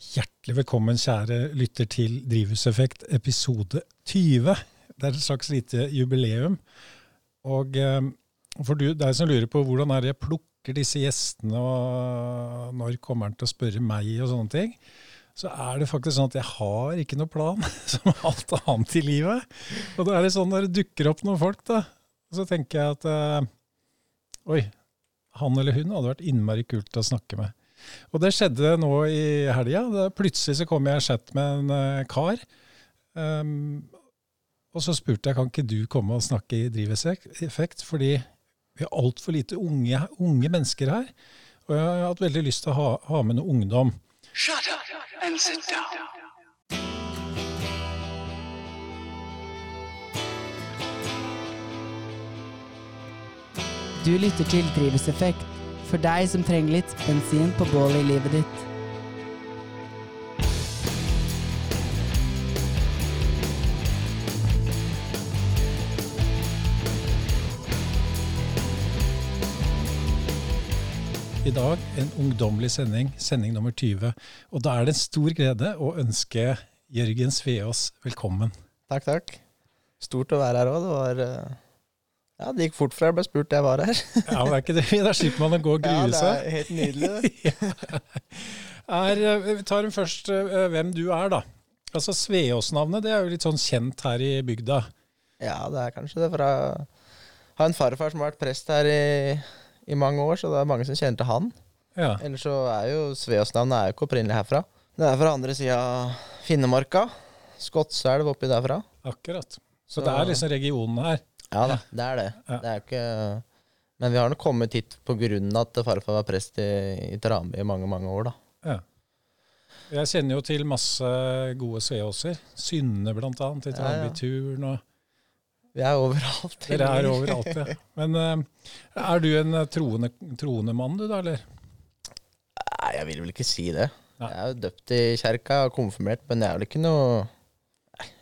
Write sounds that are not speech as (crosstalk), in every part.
Hjertelig velkommen, kjære lytter, til Drivhuseffekt episode 20. Det er et slags lite jubileum. Og eh, for deg som lurer på hvordan er det jeg plukker disse gjestene, og når kommer han til å spørre meg, og sånne ting, så er det faktisk sånn at jeg har ikke noe plan, (laughs) som alt annet i livet. Og da er det sånn når det dukker opp noen folk, da, så tenker jeg at eh, Oi, han eller hun hadde vært innmari kult å snakke med. Og det skjedde nå i helga. Plutselig så kom jeg i chat med en uh, kar. Um, og så spurte jeg kan ikke du komme og snakke i Driveffekt, fordi vi har altfor lite unge, unge, mennesker her. Og jeg har hatt veldig lyst til å ha, ha med noe ungdom. Shut up and sit down. Du lytter til Drivhuseffekt for deg som trenger litt bensin på bålet i livet ditt. I dag en ungdommelig sending, sending nummer 20. Og da er det en stor glede å ønske Jørgen Sveås velkommen. Takk, takk. Stort å være her òg. Det var uh ja, Det gikk fort fra jeg ble spurt jeg var her. ja, det er ikke det. fint? Da slipper man å gå og grue seg. Ja, det er helt nydelig. (laughs) er, eh, vi tar først uh, hvem du er, da. Altså Sveås-navnet det er jo litt sånn kjent her i bygda. Ja, det er kanskje det. fra Har en farfar som har vært prest her i, i mange år, så det er mange som kjenner til han. Ja. Ellers så er jo Sveås-navnet ikke opprinnelig herfra. Det er fra andre sida av Finnemarka. Skotselv oppi derfra. Akkurat. Så, så det er liksom regionen her. Ja da, det er det. Ja. Det er jo ikke Men vi har nok kommet hit på grunn at farfar var prest i, i Tranby i mange, mange år, da. Ja. Jeg kjenner jo til masse gode sveåser. Synne blant annet, i Tranbyturen og Vi er overalt. Dere er overalt, ja. Men uh, er du en eh, troende, troende, mann, du da, eller? Nei, jeg vil vel ikke si det. Nei. Jeg er jo døpt i kjerka og konfirmert, men jeg er vel ikke noe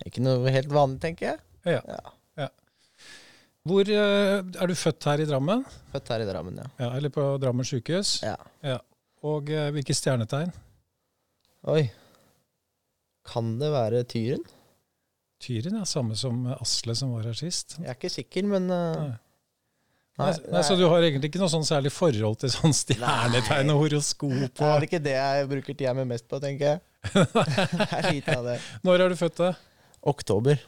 Ikke noe helt vanlig, tenker jeg. Ja. ja. Hvor uh, Er du født her i Drammen? Født her i Drammen, ja. ja eller på Drammen sykehus? Ja. ja. Og uh, hvilke stjernetegn? Oi. Kan det være Tyren? Tyren, ja. Samme som Asle som var her sist. Jeg er ikke sikker, men uh, nei. Nei, nei, Så du har egentlig ikke noe sånn særlig forhold til sånn stjernetegn og horoskop? (laughs) Det er ikke det jeg bruker tida mi mest på, tenker jeg. (laughs) jeg er lite av det. Når er du født? da? Oktober.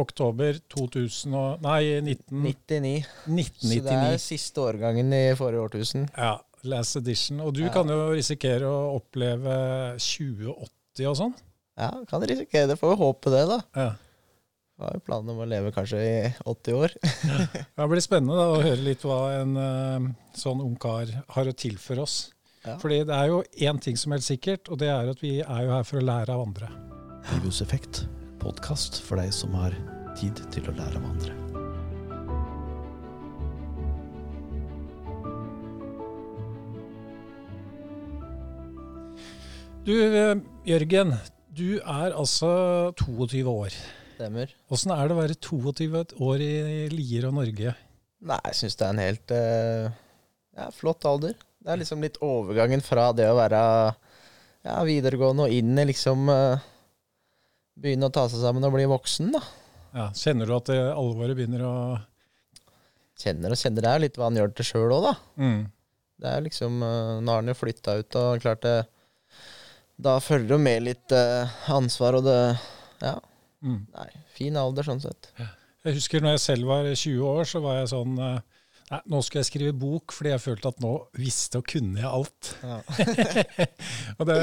Oktober 2000 og, Nei, 1999. 1999. Så det er siste årgangen i forrige årtusen. Ja. Last edition. Og du ja. kan jo risikere å oppleve 2080 og sånn. Ja, kan risikere det. Får vi håpe det, da. Ja. Vi har jo planen om å leve kanskje i 80 år. (laughs) Det blir spennende da, å høre litt hva en uh, sånn ungkar har å tilføre oss. Ja. Fordi det er jo én ting som er helt sikkert, og det er at vi er jo her for å lære av andre. Drivhuseffekt podkast for deg som har tid til å lære av andre. Du, eh, Jørgen. Du er altså 22 år. Stemmer. Åssen er det å være 22 år i Lier og Norge? Nei, jeg syns det er en helt uh, ja, flott alder. Det er liksom litt overgangen fra det å være ja, videregående og inn i liksom uh, begynne å ta seg sammen og bli voksen, da. Ja, Kjenner du at alvoret begynner å Kjenner og kjenner. Det er litt hva han gjør til sjøl òg, da. Mm. Det er liksom uh, Nå har han jo flytta ut, og klart det Da følger det med litt uh, ansvar, og det Ja. Mm. Nei, fin alder sånn sett. Jeg husker når jeg selv var 20 år, så var jeg sånn uh, Nei, nå skal jeg skrive bok fordi jeg følte at nå visste og kunne jeg alt. Ja. (laughs) og det,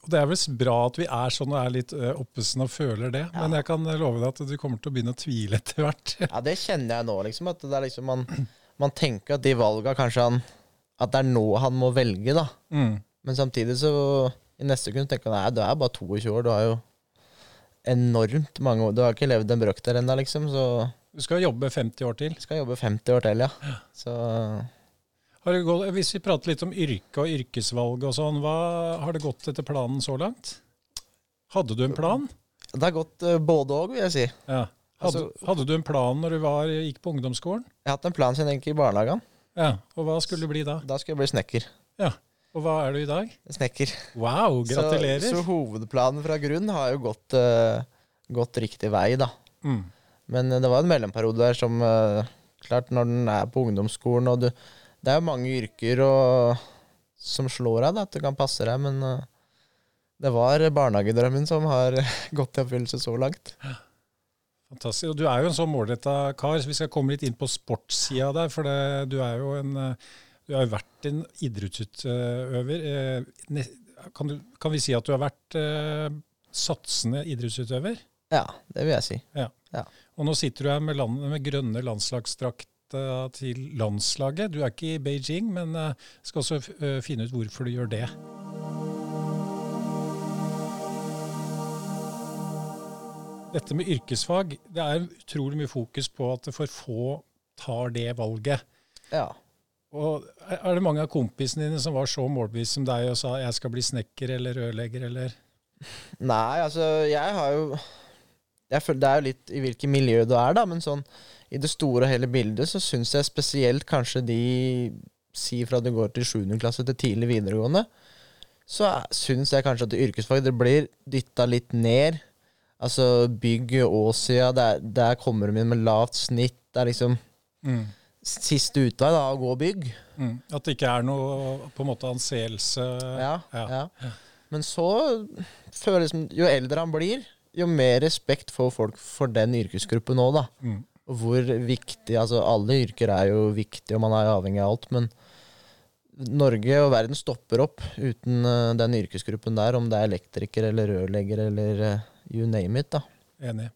og Det er vel bra at vi er sånn og er litt uh, oppesen og føler det, ja. men jeg kan love deg at du kommer til å begynne å tvile etter hvert. (laughs) ja, det kjenner jeg nå, liksom. At det liksom man, man tenker at de valga kanskje han At det er nå han må velge, da. Mm. Men samtidig så I neste sekund tenker han nei, du er bare 22 år, du har jo enormt mange år Du har ikke levd en brøkter ennå, liksom, så Du skal jobbe 50 år til? Skal jobbe 50 år til, ja. Så Gått, hvis vi prater litt om yrke og yrkesvalg og sånn, hva har det gått etter planen så langt? Hadde du en plan? Det har gått uh, både òg, vil jeg si. Ja. Hadde, altså, hadde, du en plan når du var, gikk på ungdomsskolen? Jeg har hatt en plan siden jeg gikk i barnehagen. Ja, Og hva skulle du bli da? Da skulle jeg bli snekker. Ja. Og hva er du i dag? Snekker. Wow, gratulerer. Så, så hovedplanen fra grunn har jo gått, uh, gått riktig vei, da. Mm. Men uh, det var en mellomperiode der som uh, Klart, når den er på ungdomsskolen, og du Det er jo mange yrker og, som slår deg, da, at du kan passe deg, men det var barnehagedrømmen som har (laughs) gått til oppfyllelse så langt. Fantastisk. Og du er jo en sånn målretta kar, så vi skal komme litt inn på sportssida der. For det, du er jo en Du har jo vært en idrettsutøver. Eh, kan, du, kan, vi si at du har vært eh, satsende idrettsutøver? Ja, det vil jeg si. Ja. ja. Og nå sitter du her med, land, med grønne landslagsdrakta til landslaget. Du er ikke i Beijing, men uh, skal også uh, finne ut hvorfor du gjør det. Dette med yrkesfag, det er utrolig mye fokus på at for få tar det valget. Ja. Og Er det mange av kompisene dine som var så målbevisst som deg og sa jeg skal bli snekker eller rørlegger, eller? Nei, altså jeg har jo jeg føler Det er jo litt i hvilket miljø du er, da, men sånn i det store og hele bildet så syns jeg spesielt kanskje de Si fra du går til 7. klasse til tidlig videregående, så syns jeg kanskje at yrkesfag det blir dytta litt ned Altså, bygg Åsia, der, der kommer de inn med lavt snitt. Det er liksom mm. siste utvei, da, å gå bygg. Mm. At det ikke er noe på en måte anseelse ja, ja. ja. Men så føles det som Jo eldre han blir, jo mer respekt får folk for den yrkesgruppen nå, da. Mm. Hvor viktig Altså, alle yrker er jo viktige, og man er avhengig av alt, men Norge og verden stopper opp uten uh, den yrkesgruppen der, om det er elektriker eller rørlegger eller uh, you name it. da. Enig.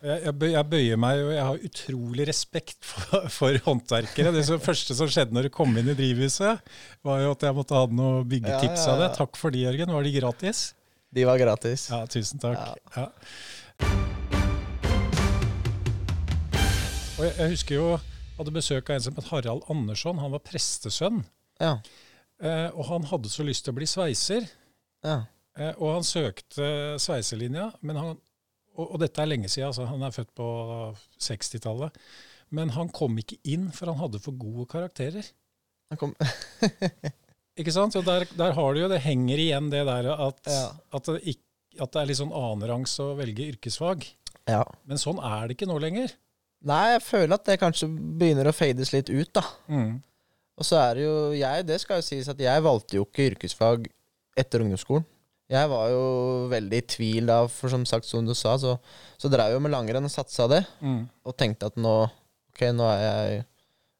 Jeg, jeg, bøyer meg, og jeg har utrolig respekt (laughs) for, for håndverkere. Det første som skjedde når du kom inn i drivhuset, var jo at jeg måtte ha noen byggetips av det. Takk for de, Jørgen. Var de gratis? De var gratis. Ja, tusen takk. Ja. Og jeg, jeg, husker jo hadde besøk av en som het Harald Andersson. Han var prestesønn. Ja. Eh, og han hadde så lyst til å bli sveiser. Ja. Eh, og han søkte sveiselinja, men han, og, og, dette er lenge siden, altså han er født på 60-tallet. Men han kom ikke inn, for han hadde for gode karakterer. Han kom... (laughs) ikke sant? Så der, der, har du jo, det henger igjen det der at, ja. at, det, ikke, at det er litt sånn annenrangs å velge yrkesfag. Ja. Men sånn er det ikke nå lenger. Nei, jeg føler at det kanskje begynner å fades litt ut, da. Mm. Og så er det jo jeg, det skal jo sies at jeg valgte jo ikke yrkesfag etter ungdomsskolen. Jeg var jo veldig i tvil da, for som sagt, som du sa, så, så drev jeg jo med langrenn og satsa det. Mm. Og tenkte at nå Ok, nå er jeg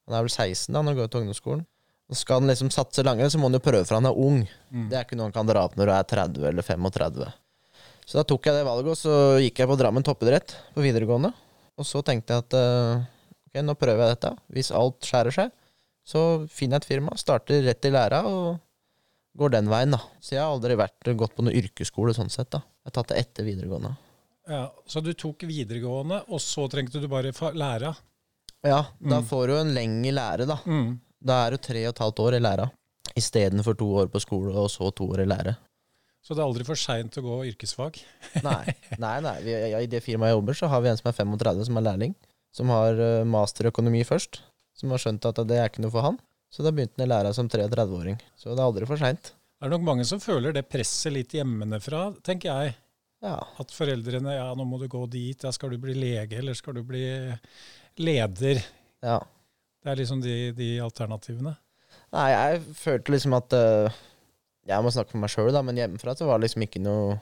Han er vel 16 da, når han går til ungdomsskolen. Og skal han liksom satse langrenn, så må han jo prøve fra han er ung. Mm. Det er ikke noe han kan dra opp når du er 30 eller 35. Så da tok jeg det valget, og så gikk jeg på Drammen toppidrett på videregående. Og så tenkte jeg at uh, ok, nå prøver jeg dette. Hvis alt skjærer seg, så finner jeg et firma, starter rett i læra og går den veien, da. Så jeg har aldri vært, gått på noen yrkesskole sånn sett, da. Jeg har tatt det etter videregående. Ja, Så du tok videregående, og så trengte du bare lære? Ja, da mm. får du en lengre lære, da. Mm. Da er du tre og et halvt år i læra. Istedenfor to år på skole, og så to år i lære. Så det er aldri for seint å gå yrkesfag? (laughs) nei, nei, nei. Vi, I det firmaet jeg jobber, så har vi en som er 35, som er lærling. Som har uh, masterøkonomi først. Som har skjønt at det er ikke noe for han. Så da begynte han i læra som 33-åring. Så det er aldri for seint. Det er nok mange som føler det presset litt hjemmefra, tenker jeg. Ja. At foreldrene ja, nå må du gå dit, ja, skal du bli lege, eller skal du bli leder? Ja. Det er liksom de, de alternativene. Nei, jeg følte liksom at uh, Jeg må snakke for meg sjøl, men hjemmefra så var det liksom ikke noe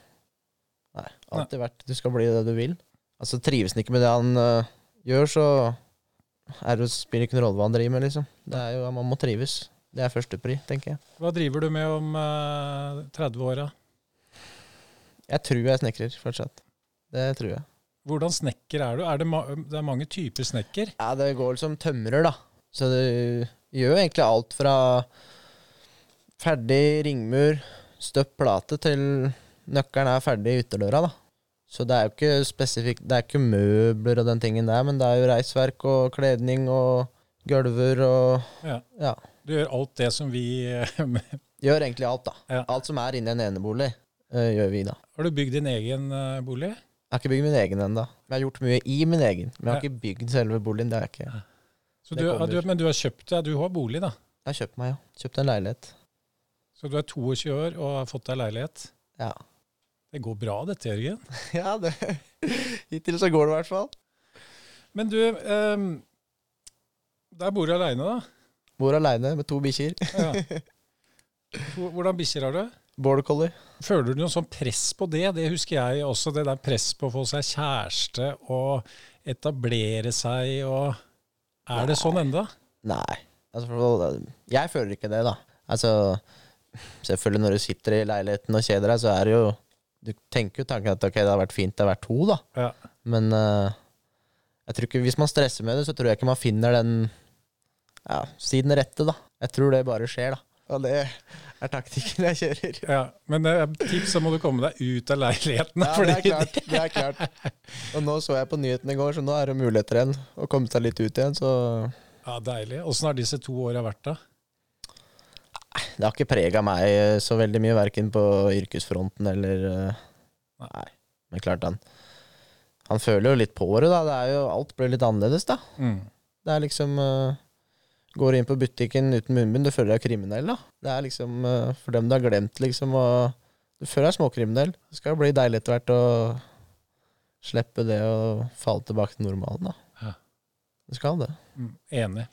Nei, alltid vært Du skal bli det du vil. Altså trives han ikke med det han uh, gjør, så er det spiller ikke noen rolle hva han driver med, liksom. Det er jo, Man må trives. Det er førstepri, tenker jeg. Hva driver du med om uh, 30-åra? Jeg tror jeg snekrer fortsatt. Det tror jeg. Hvordan snekker er du? Er det, ma det, er mange typer snekker? Ja, det går som tømrer, da. Så du gjør egentlig alt fra ferdig ringmur, støpt plate, til nøkkelen er ferdig i ytterdøra, da. Så det er jo ikke spesifikt Det er ikke møbler og den tingen der, men det er jo reisverk og kledning og gulver og ja. ja. Du gjør alt det som vi (laughs) Gjør egentlig alt, da. Ja. Alt som er inni en enebolig, uh, gjør vi, da. Har du bygd din egen uh, bolig? Jeg har ikke bygd min egen ennå. Jeg har gjort mye i min egen, men jeg har ja. ikke bygd selve boligen. Det har jeg ikke. Du, du, men du har kjøpt deg, du har bolig, da? Jeg har kjøpt meg, ja. Kjøpt en leilighet. Så du er 22 år og har fått deg leilighet. Ja. Det går bra dette, Jørgen. (laughs) ja, det Hittil så går det i hvert fall. Men du, um, der bor du aleine, da? Bor aleine med to bikkjer. Ja. (laughs) Hvordan bikkjer har du? Border collie. Føler du noe sånn press på det? Det husker jeg også, det der press på å få seg kjæreste og etablere seg og Er det sånn enda? Nei. Altså, jeg føler ikke det, da. Altså, selvfølgelig når du sitter i leiligheten og kjeder deg, så er det jo Du tenker jo tanken at ok, det har vært fint det har vært to, da. Ja. Men uh, jeg tror ikke, hvis man stresser med det, så tror jeg ikke man finner den ja, siden rette, da. Jeg tror det bare skjer, da. Og det er taktikken jeg kjører. Ja, Men tips, så må du komme deg ut av leiligheten. Ja, det er klart. det er klart. Og nå så jeg på nyhetene i går, så nå er det muligheter igjen å komme seg litt ut igjen, så Ja, Deilig. Åssen har disse to åra vært, da? Det har ikke prega meg så veldig mye, verken på yrkesfronten eller eh, Nei. Men klart, han Han føler jo litt på det, da. Det er jo, alt blir litt annerledes, da. Mm. Det er liksom uh, Går inn på butikken uten munnbind, du føler deg kriminell, da. Det er liksom uh, for dem du har glemt, liksom, og Du føler deg småkriminell. Det skal jo bli deilig etter hvert å slippe det og falle tilbake til normalen, da. Ja. Du skal det. Mm. Enig.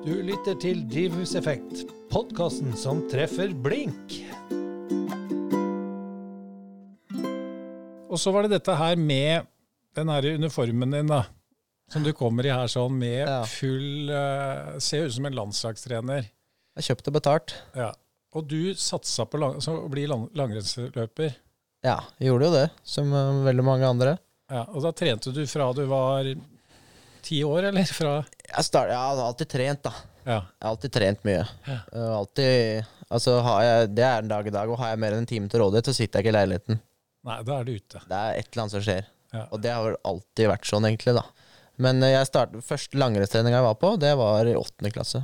Du lytter til Drivhuseffekt, podkasten som treffer blink. Og så var det dette her med den her uniformen din, da. Som du kommer i her sånn med Ja. full uh, Ser ut som en landslagstrener. Jeg kjøpte betalt. Ja. Og du satsa på lang, å bli lang, langrennsløper. Ja, jeg gjorde jo det, som uh, veldig mange andre. Ja, og da trente du fra du var ti år, eller? Fra Jeg, start, jeg har alltid trent, da. Ja. Jeg har alltid trent mye. Ja. Uh, alltid Altså, har jeg Det er en dag i dag, og har jeg mer enn en time til rådighet, så sitter jeg ikke i leiligheten. Nei, da er du ute. Det er et eller annet som skjer. Ja. Og det har vel alltid vært sånn, egentlig, da. Men uh, jeg startet, første langrennstreninga jeg var på, det var i åttende klasse.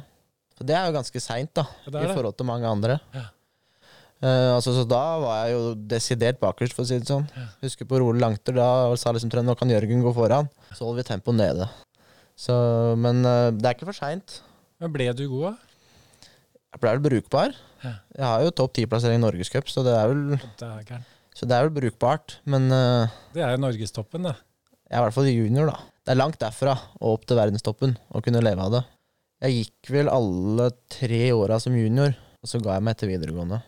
Så det er jo ganske seint, da, Ja, er i forhold til mange andre. Ja. Uh, altså, så da var jeg jo desidert bakerst, for å si det sånn. Husker på Rolig Langter, da sa liksom treneren nå kan Jørgen gå foran. Så holder vi tempoet nede. Så, men uh, det er ikke for seint. Ble du god, da? Jeg ble vel brukbar. Ja. Jeg har jo topp ti-plassering i Norgescup, så, det er vel- Dægeren. så det er vel brukbart. Men uh, Det er jo norgestoppen, det. jeg er i hvert fall junior, da. Det er langt derfra og opp til verdenstoppen å kunne leve av det. Jeg gikk vel alle tre åra som junior, og så ga jeg meg etter videregående.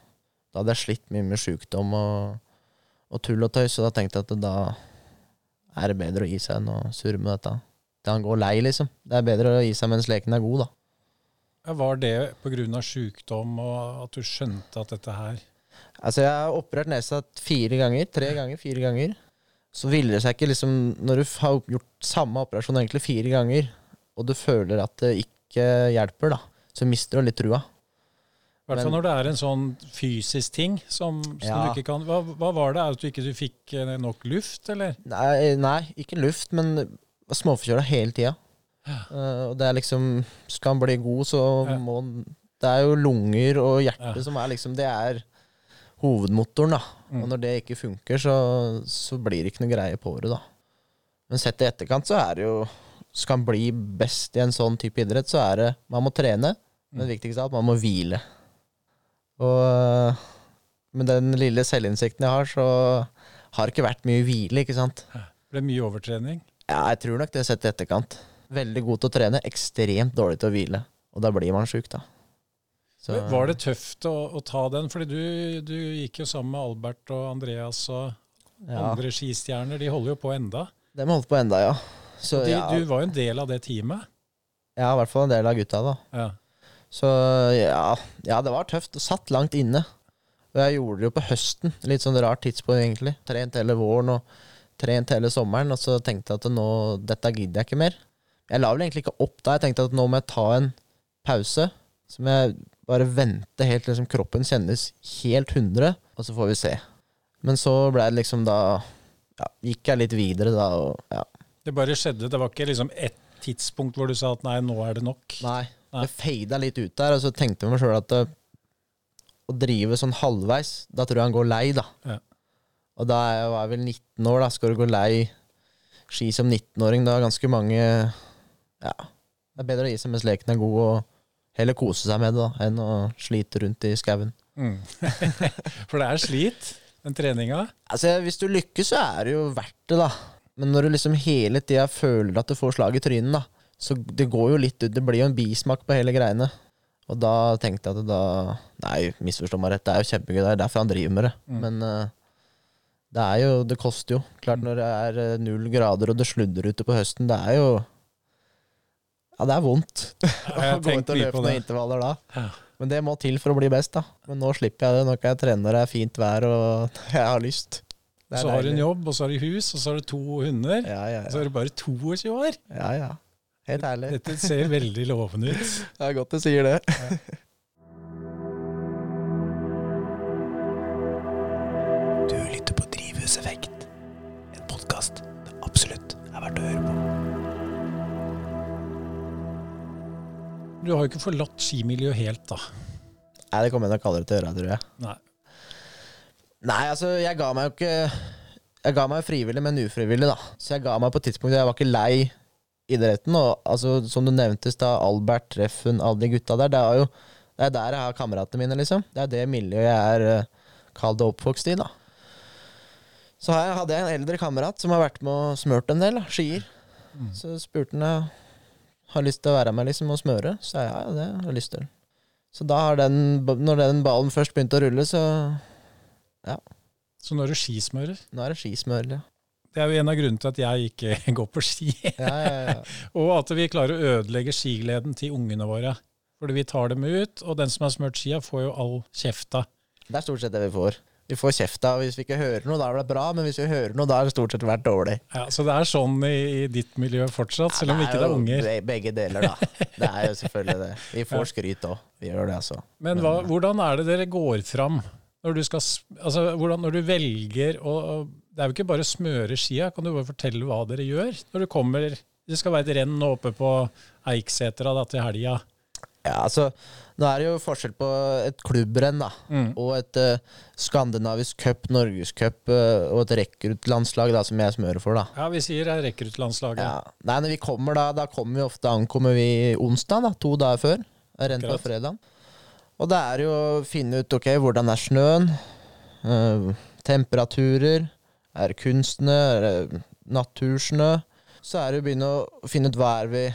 Da hadde jeg slitt mye med sjukdom og, og tull og tøys, og da tenkte jeg at da er det bedre å gi seg enn å surre med dette. Til han går lei, liksom. Det er bedre å gi seg mens leken er god, da. Var det pga. sjukdom og at du skjønte at dette her Altså, jeg har operert nesa fire ganger. Tre ganger, fire ganger. Så ville det seg ikke liksom Når du har gjort samme operasjon egentlig fire ganger, og du føler at det ikke hjelper, da, så mister du litt trua. I hvert fall når det er en sånn fysisk ting som, som Ja. du ikke kan hva, hva var det? At du ikke du fikk eh, nok luft, eller? Nei, nei ikke luft, men småforkjøla hele tida. Ja. Uh, og det er liksom Skal han bli god, så Ja. må han Det er jo lunger og hjerte som er liksom Det er hovedmotoren, da. Mm. Og når det ikke funker, så, så blir det ikke noe greie på det, da. Men sett i etterkant så er det jo Skal man bli best i en sånn type idrett, så er det Man må trene, men det viktigste er at man må hvile. Og med den lille selvinnsikten jeg har, så har det ikke vært mye hvile, ikke sant. Ble mye overtrening? Ja, jeg tror nok det sett i etterkant. Veldig god til å trene, ekstremt dårlig til å hvile. Og da blir man sjuk, da. Så, Var det tøft å, å ta den? Fordi du, du gikk jo sammen med Albert og Andreas og ja, andre skistjerner. De holder jo på enda. De holdt på enda, ja. Så De, ja, Du var jo en del av det teamet. ja, i hvert fall en del av gutta, da. Ja. Så ja, ja, det var tøft. Det satt langt inne. Og jeg gjorde det jo på høsten. Litt sånn rart tidspunkt, egentlig. Trent hele våren og trent hele sommeren. Og så tenkte jeg at nå, dette gidder jeg ikke mer. Jeg la vel egentlig ikke opp da. Jeg tenkte at nå må jeg ta en pause. Som jeg bare vente helt til liksom, kroppen kjennes helt 100, og så får vi se. Men så ble det liksom da ja, Gikk jeg litt videre da, og ja. Det bare skjedde. Det var ikke liksom ett tidspunkt hvor du sa at nei, nå er det nok. Nei. Nei. Det fada litt ut der, og så tenkte jeg meg sjøl at å drive sånn halvveis, da tror jeg han går lei, da. Ja. Og da jeg, var jeg vel 19 år, da. Skal du gå lei ski som 19-åring? Da er ganske mange Ja. Det er bedre å gi seg mens leken er god, og heller kose seg med det da, enn å slite rundt i skauen. Mm. (laughs) For det er slit, den treninga. Altså, hvis du lykkes, så er det jo verdt det, da. Men når du liksom hele tida føler at du får slag i trynet, da, så det går jo litt ut Det blir jo en bismak på hele greiene. Og da tenkte jeg at da Nei, misforstå meg rett, det er jo kjempegøy, det er derfor han driver med det. Mm. Men uh, det er jo Det koster jo. Klart når det er eh, null grader og det sludder ute på høsten, det er jo Ja, det er vondt (laughs) Jeg å gå ut og løpe noen intervaller da. Ja. Men det må til for å bli best, da. Men nå slipper jeg det. Nå kan jeg trene når det er fint vær og (laughs) jeg har lyst. Så deilig. Har du en jobb, og så har du hus, og så har du to hunder. Ja, ja, Og så er du bare 22 år. ja, ja. Helt ærlig. Dette ser veldig lovende ut. (laughs) Det er godt du sier det. Du lytter på Drivhuseffekt, en podkast det absolutt er verdt å høre på. Du har jo ikke forlatt skimiljøet helt, da. Nei, det kommer jeg nok aldri til å gjøre, tror jeg. Nei. Nei, altså, jeg ga meg jo ikke Jeg ga meg frivillig, men ufrivillig, da. Så jeg ga meg på et tidspunkt Jeg var ikke lei idretten. Og altså, som du nevnte da, Albert, Treffen, alle de gutta der. Det er jo det er der jeg har kameratene mine, liksom. Det er det miljøet jeg er uh, kalt oppvokst i, da. Så her hadde jeg en eldre kamerat som har vært med og smurt en del da, skier. Mm. Så spurte han har lyst til å være med liksom og smøre. Så ja, ja, det har jeg lyst til. Så da har den, når den ballen først begynte å rulle, så ja. Så nå er du skismører. nå er det skismører, Ja. Det er jo en av grunnene til at jeg ikke (laughs) går på ski. Ja, ja, ja. (laughs) Og at vi klarer å ødelegge skigleden til ungene våre. Fordi vi tar dem ut, og den som har smurt skia, får jo all kjefta. Det er stort sett det vi får. Vi får kjefta hvis vi ikke hører noe, da er det bra, men hvis vi hører noe, da har det stort sett vært dårlig. Ja, så det er sånn i, i ditt miljø fortsatt, selv om Ja, ikke det er unger. jo Begge deler, da. Det er jo selvfølgelig det. Vi Ja. får skryt òg. Vi gjør det, altså. Men hva, hvordan er det dere går fram når du, skal, altså, hvordan, når du velger å Det er jo ikke bare å smøre skia, kan du bare fortelle hva dere gjør? Når du kommer Det skal være et renn oppe på Eiksetra da, til helga. Ja, altså, nå er det jo forskjell på et klubbrenn, da. Mm. Og et uh, skandinavisk cup, norgescup uh, og et rekruttlandslag, da, som jeg smører for, da. Ja, vi sier er rekruttlandslaget. Ja. Nei, når vi kommer da, da kommer vi ofte ankommer vi onsdag, da, to dager før. Renn på fredag. Og det er jo å finne ut ok, hvordan er snøen, uh, temperaturer, er det kunstsnø, er det natursnø? Så er det å begynne å finne ut hva er vi,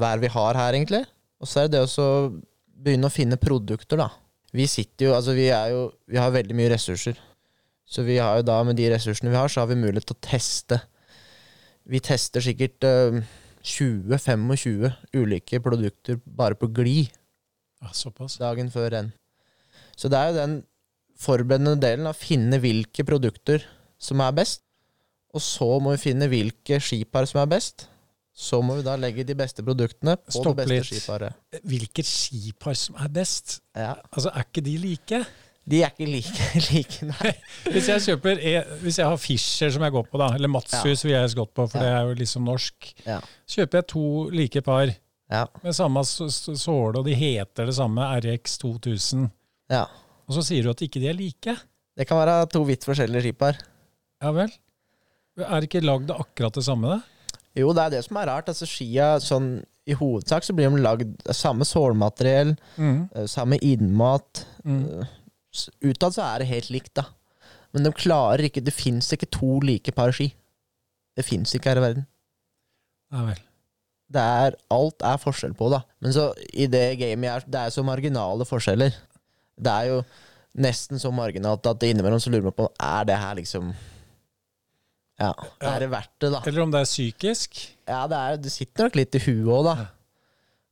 hva er vi har her, egentlig. Og så er det det også å begynne å finne produkter, da. Vi sitter jo, altså vi er jo, vi har veldig mye ressurser. Så vi har jo da, med de ressursene vi har, så har vi mulighet til å teste vi tester sikkert uh, 20-25 ulike produkter bare på glid Ja, såpass. dagen før renn. Så det er jo den forberedende delen å finne hvilke produkter som er best. Og så må vi finne hvilke skipar som er best. Så må vi da legge de beste produktene på Stopp det beste litt. skiparet. Hvilket skipar som er best? Ja. Altså, Er ikke de like? De er ikke like, (laughs) like nei. (laughs) Hvis jeg kjøper e- Hvis jeg har Fischer som jeg går på, da, eller Matshus vil jeg gått på, for Ja. det er jo liksom norsk, Ja. kjøper jeg to like par Ja. med samme såle, og de heter det samme, RX 2000. ja. Og så sier du at ikke de er like. Det kan være to vidt forskjellige skipar. Ja vel? Er ikke lagd akkurat det samme, det? Jo, det er det som er rart. Altså Skia, sånn i hovedsak så blir de lagd samme sålmateriell, Mm. eh, samme innmat. Mm. Eh, Utad så er det helt likt, da. Men de klarer ikke Det fins ikke to like par ski. Det fins ikke her i verden. Ja vel. Det er, alt er forskjell på, da. Men så i det gamet jeg er, det er så marginale forskjeller. Det er jo nesten så marginalt at innimellom så lurer man på Er det her liksom Ja, Ja. er det verdt det, da? Eller om det er psykisk. Ja, det, er, det sitter nok litt i huet òg, da. Ja.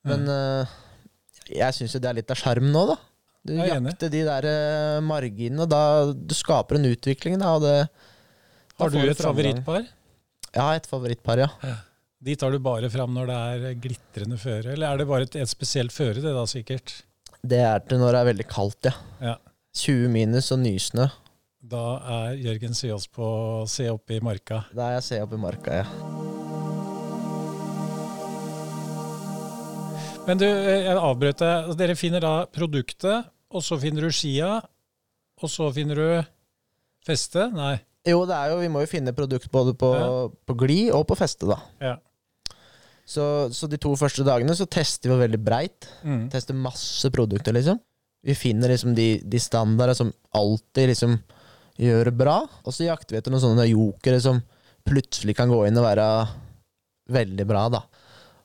Men uh, jeg syns jo det er litt av sjarmen nå, da. Du er jakter de der uh, marginene, da du skaper en utvikling, da. Og det, da Har du et favorittpar? Ja, et favorittpar, ja. De tar du bare fram når det er glitrende føre, eller er det bare et, et spesielt føre, det da sikkert? Det er til når det er veldig kaldt, ja. Ja. 20 minus og nysnø. Da er Jørgen Syås på Se opp i marka. Da er jeg Se opp i marka, ja. Men du, eh, jeg avbrøt deg. Altså, Dere finner da produktet, og så finner du skia, og så finner du feste? Nei. Jo, det er jo, vi må jo finne produkt både på, Ja. på glid og på feste, da. Ja. Så, så de to første dagene så tester vi veldig breit. Mm. Tester masse produkter, liksom. Vi finner liksom de, de standarder som alltid liksom gjør det bra. Og så jakter vi etter noen sånne jokere som plutselig kan gå inn og være veldig bra, da.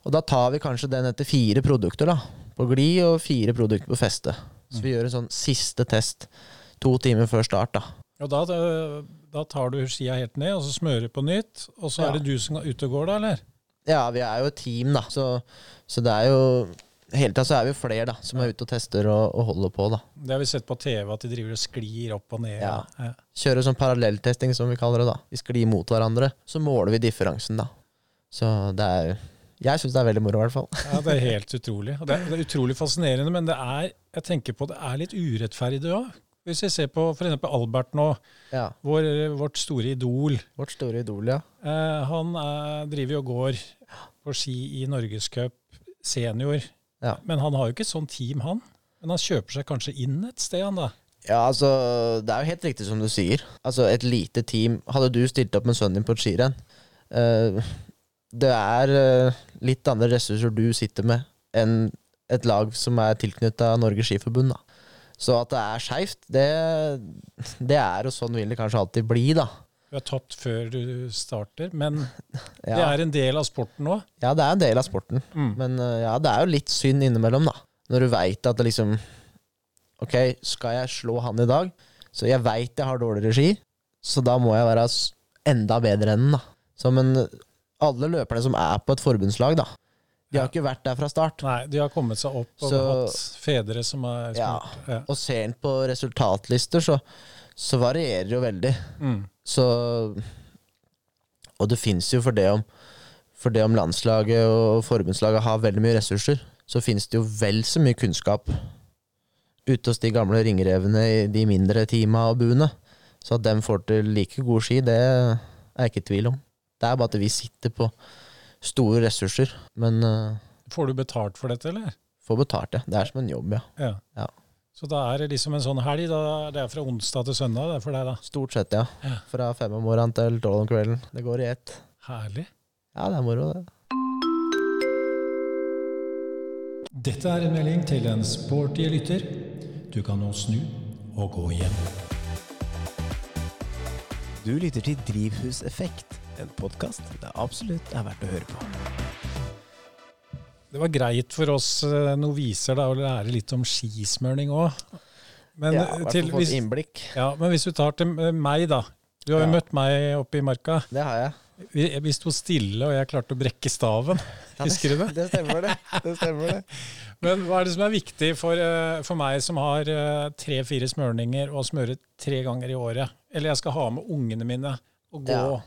Og da tar vi kanskje den etter fire produkter, da. På glid og fire produkter på feste. Så vi gjør en sånn siste test to timer før start, da. Og da, da tar du skia helt ned, og så smører på nytt. Og så Ja. er det du som er ute og går, da, eller? Ja, vi er jo et team, da. Så, så det er jo Hele tida så er vi flere da, som er ute og tester og, og holder på. da. Det har vi sett på TV, at de driver og sklir opp og ned. Ja. Ja. Kjører sånn parallelltesting, som vi kaller det. da. Vi sklir mot hverandre. Så måler vi differansen, da. Så det er Jeg syns det er veldig moro, i hvert fall. Ja, det er helt utrolig. Det, er, det er utrolig fascinerende, men det er, jeg tenker på, det er litt urettferdig òg. Hvis vi ser på f.eks. Albert nå, Ja. vår, vårt store idol. Vårt store idol, ja. Eh, han er, driver jo og går på ski i Norgescup senior. Ja. Men han har jo ikke sånn team, han. Men han kjøper seg kanskje inn et sted, han da. Ja, altså, Det er jo helt riktig som du sier. Altså, Et lite team Hadde du stilt opp med sønnen din på et skirenn uh, Det er uh, litt andre ressurser du sitter med enn et lag som er tilknytta Norges Skiforbund. da. Så at det er skeivt, det, det er og sånn vil det kanskje alltid bli, da. Du er tapt før du starter, men (laughs) det er en del av sporten nå. ja det er en del av sporten. Mm. Men eh, ja, det er jo litt synd innimellom, da. Når du veit at det liksom Ok, skal jeg slå han i dag? Så jeg veit jeg har dårligere ski, så da må jeg være enda bedre enn den, da. Så, men alle løperne som er på et forbundslag, da, de har ikke vært der fra start. Nei, de har kommet seg opp og Så- hatt fedre som er Ja. Ja. Og ser en på resultatlister, så, så varierer det jo veldig. Mm. Så Og det fins jo for det om For det om landslaget og forbundslaget har veldig mye ressurser, så fins det jo vel så mye kunnskap ute hos de gamle ringrevene i de mindre teama og buene. Så at dem får til like god ski, det er jeg ikke i tvil om. Det er bare at vi sitter på store ressurser, men uh, Får du betalt for dette, eller? får betalt, ja. Det er som en jobb, ja. Ja. Ja. Så da er det liksom en sånn helg. Da, det er fra onsdag til søndag det er for deg, da. Stort sett, ja. Ja. Fra fem om morgenen til tolv om kvelden. Det går i ett. Herlig. Ja, det er moro, det. Dette er en melding til en sporty lytter. Du kan nå snu og gå hjem. Du lytter til Drivhuseffekt, en podkast det absolutt er verdt å høre på. Det var greit for oss eh, noviser da, å lære litt om skismørning òg. Men, ja, eh, til, hvis, innblikk. ja, men hvis du tar til eh, meg, da. Du har jo Ja. møtt meg oppe i marka. Det har jeg. Vi, vi sto stille, og jeg klarte å brekke staven. (laughs) Husker du det? Det stemmer, det. Det stemmer det. (laughs) Men hva er det som er viktig for, for meg som har tre-fire smørninger og smører tre ganger i året? Eller jeg skal ha med ungene mine og gå. Ja.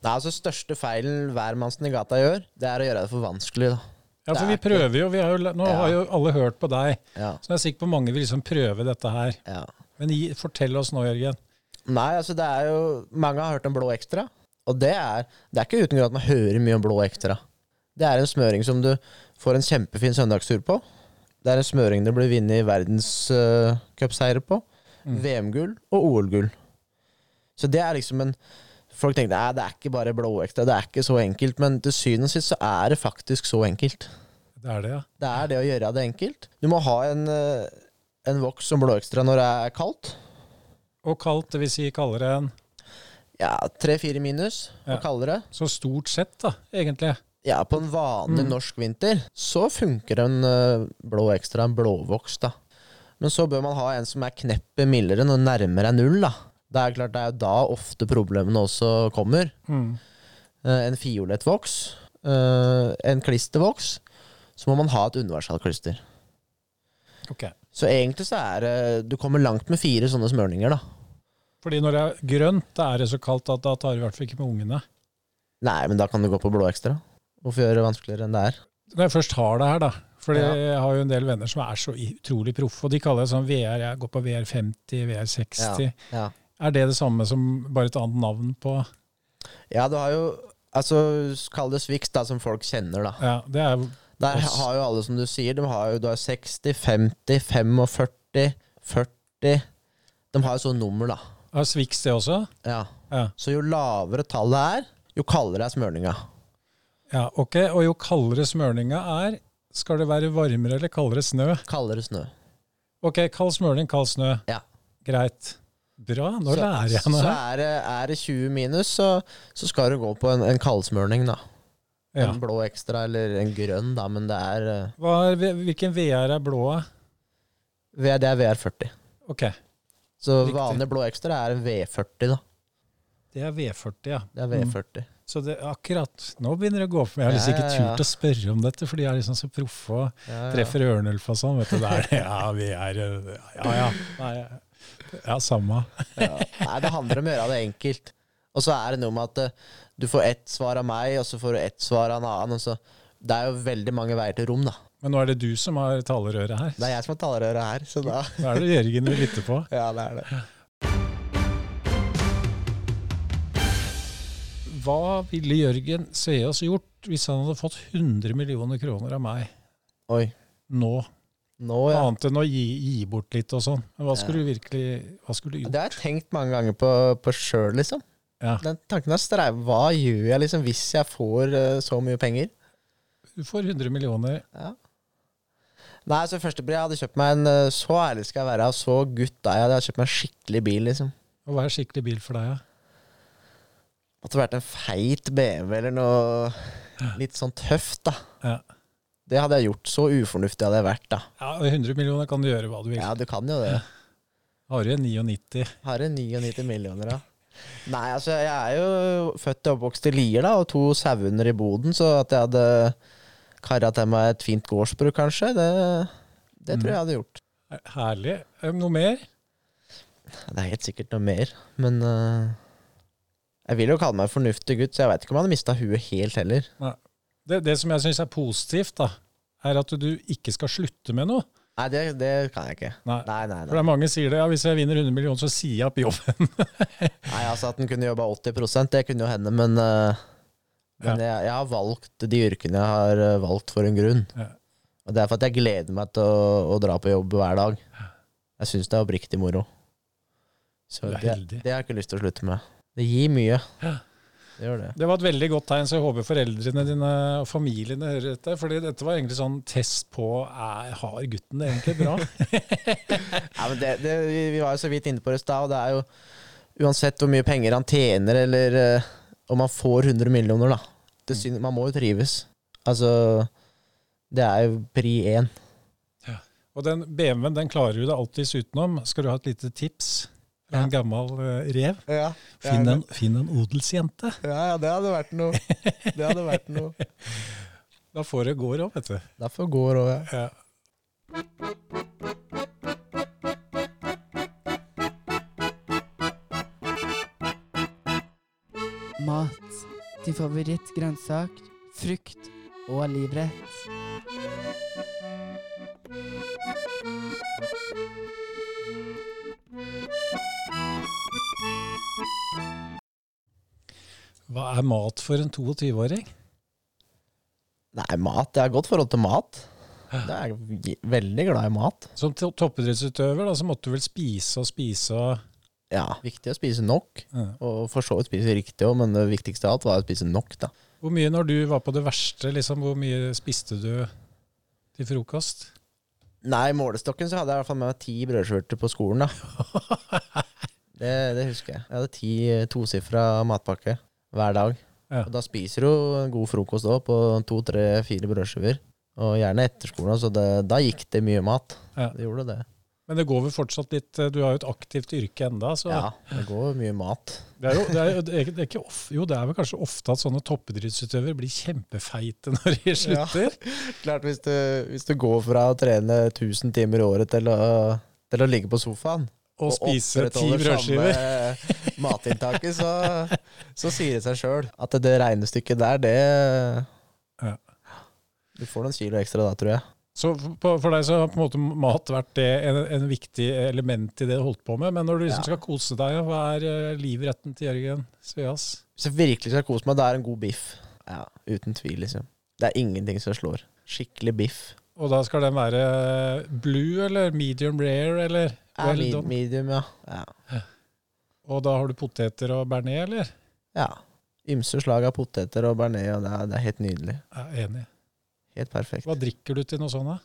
er altså Største feilen hvermannsen i gata gjør, det er å gjøre det for vanskelig. da. Ja, for vi er prøver jo. Vi har jo nå Ja. har jo alle hørt på deg, Ja, så jeg er sikker på mange vil liksom prøve dette her. ja. Men gi, fortell oss nå, Jørgen. Nei, altså det er jo Mange har hørt om blå ekstra. Og det er, det er ikke uten grunn at man hører mye om blå ekstra. Det er en smøring som du får en kjempefin søndagstur på. Det er en smøring det blir vunnet verdenscupseiere på. Mm. VM-gull og OL-gull. Så det er liksom en Folk tenker at det er ikke bare blå ekstra, det er ikke så enkelt. Men til syvende og sist så er det faktisk så enkelt. Det er det, ja. Det er det å gjøre det enkelt. Du må ha en, eh, en voks som blå ekstra når det er kaldt. Og kaldt, det vil si kaldere enn Ja, tre-fire minus og Ja. kaldere. Så stort sett, da, egentlig. Ja, på en vanlig Mm. norsk vinter så funker en eh, blå ekstra, en blåvoks, da. Men så bør man ha en som er kneppet mildere når nærmere er null, da. Det er klart, det er da ofte problemene også kommer. Mm. Eh, en fiolett voks, eh, en klistervoks, så må man ha et universalklister. Ok. Så egentlig så er det Du kommer langt med fire sånne smørninger, da. Fordi når det er grønt, da er det så kaldt at da tar du i hvert fall ikke med ungene. Nei, men da kan du gå på blå ekstra. Hvorfor gjøre det vanskeligere enn det er? Når jeg først har det her, da. For Ja. jeg har jo en del venner som er så utrolig proffe, og de kaller det sånn VR. Jeg går på VR50, VR60. Ja. Ja. Er det det samme som bare et annet navn på Ja, du har jo Altså, kall det Swix, da, som folk kjenner, da. Ja, det er Der Oss. har jo alle, som du sier, de har jo du har 60, 50, 45, 40 De har jo sånn nummer, da. Er Swix det også? Ja. Ja. Så jo lavere tallet er, jo kaldere er smørninga. Ja, ok. Og jo kaldere smørninga er, skal det være varmere eller kaldere snø? Kaldere snø. Ok, kald smørning, kald snø. Ja. Greit. Bra, nå så, lærer jeg noe Så er det, er det 20 minus, så, så skal du gå på en, en kaldsmørning, da. Ja. En blå ekstra, eller en grønn, da, men det er eh, er, hvilken VR er blå? Det er VR40. Ok, Så Riktig. vanlig blå ekstra er en V40, da. det er V40, ja. Det er Mm. V40. Så det, akkurat, nå begynner det å gå meg. Jeg har liksom Ja, ikke turt å spørre om dette, for de er liksom så proffe og treffer ørnulf og sånn. Vet du, det er. Ja, vi er Ja, ja. Nei, ja, samme. Ja. Nei, det handler om å gjøre det enkelt. Og så er det noe med at eh, du får ett svar av meg, og så får du ett svar av en annen. Og så, det er jo veldig mange veier til rom, da. Men nå er det du som har talerøret her. Det er jeg som har talerøret her, så da Da er det Jørgen vi lytter på. (laughs) Ja, det er det. Hva ville Jørgen Sveaas gjort hvis han hadde fått 100 millioner kroner av meg Oi. nå? Nå, ja. Annet enn å gi, gi bort litt og sånn. Hva skulle Ja. du virkelig Hva skulle du gjort? Det har jeg tenkt mange ganger på, på sjøl, liksom. Ja. Den tanken har streivet. Hva gjør jeg liksom hvis jeg får uh, så mye penger? Du får 100 millioner. Ja. Nei, så første jeg hadde kjøpt meg en eh, Så ærlig skal jeg være, så gutt er jeg. Jeg hadde kjøpt meg en skikkelig bil, liksom. Og hva er skikkelig bil for deg? Ja? Måtte vært en feit BMW eller noe litt sånn tøft, da. Ja. Det hadde jeg gjort. Så ufornuftig hadde jeg vært, da. ja, 100 millioner kan du gjøre hva du vil. Ja, du kan jo det. Har du 99? Har du 99 millioner, da. Nei, altså, jeg er jo født og oppvokst i Lier, da, og to sauehunder i boden, så at jeg hadde kara til meg et fint gårdsbruk, kanskje, det, det tror jeg jeg hadde gjort. Herlig. Noe mer? Det er helt sikkert noe mer, men uh, Jeg vil jo kalle meg en fornuftig gutt, så jeg veit ikke om jeg hadde mista huet helt heller. Det, det som jeg syns er positivt, da, er at du ikke skal slutte med noe. Nei, det, det kan jeg ikke. Nei. Nei, nei, For det er mange sier det. Ja, hvis jeg vinner 100 millioner, så sier jeg opp jobben. (laughs) nei altså At en kunne jobba 80% det kunne jo hende, men, uh, men jeg, jeg har valgt de yrkene jeg har øh, valgt for en grunn. Ja. Og det er for at jeg gleder meg til å, å dra på jobb hver dag. Jeg syns det er oppriktig moro. Så det, det har jeg ikke lyst til å slutte med. Det gir mye. Ja. Det gjør det. Det var et veldig godt tegn, så jeg håper foreldrene dine og familiene hører dette. fordi dette var egentlig sånn test på er, har gutten det egentlig bra. (laughs) Ja, men det, det, vi, var jo så vidt inne på det i stad, og det er jo uansett hvor mye penger han tjener, eller eh, om han får 100 millioner, da. Det synes, man må jo trives. Altså Det er jo pri én. Og den BMW-en den klarer du deg alltids utenom. Skal du ha et lite tips fra en gammel eh, rev? Ja, Finn en, finn en odelsjente. ja, ja, det hadde vært noe. Det hadde vært noe. (laughs) Da får det gå òg, vet du. Da får går òg, ja. Ja. Mat. Din favorittgrønnsak, frukt og livrett. Hva er mat for en 22-åring? Nei, mat. Jeg har godt forhold til mat. Det er jeg veldig glad i mat. Som to- toppidrettsutøver da, så måtte du vel spise og spise og Ja, viktig å spise nok, ja. og for så vidt spise riktig òg, men det viktigste av alt var å spise nok, da. Hvor mye når du var på det verste, liksom, hvor mye spiste du til frokost? Nei, i målestokken så hadde jeg i hvert fall med meg ti brødskjorter på skolen, da. (laughs) Det, det husker jeg. Jeg hadde ti tosifra matpakke hver dag. Ja. Og da spiser du god frokost òg, på to, tre, fire brødskiver. Og gjerne etter skolen, så det, da gikk det mye mat. Ja. Det gjorde det. Men det går vel fortsatt litt eh, Du har jo et aktivt yrke enda, så Ja, det går mye mat. det er jo det er, det er, ikke- Jo, det er vel kanskje ofte at sånne toppidrettsutøvere blir kjempefeite (laughs) når de slutter. Klart, hvis du, hvis du går fra å trene 1000 timer i året til å, til å ligge på sofaen Og spise ti brødskiver. matinntaket, så, så sier det seg sjøl at det regnestykket der, det Ja. Du får noen kilo ekstra da, tror jeg. Så for, deg så har på en måte mat vært det, en, en viktig element i det du holdt på med. Men når du liksom Ja. skal kose deg, hva er eh, livretten til Jørgen Sveas? Hvis jeg virkelig skal kose meg, da er det en god biff. Ja, Uten tvil, liksom. Det er ingenting som slår. Skikkelig biff. Og da skal den være blue eller medium rare eller Ja, well done? medium, ja. ja. Og da har du poteter og bearnés, eller? Ja. Ymse slag av poteter og bearnés, og det er, det er helt nydelig. Jeg er enig. Helt perfekt. Hva drikker du til noe sånt? da?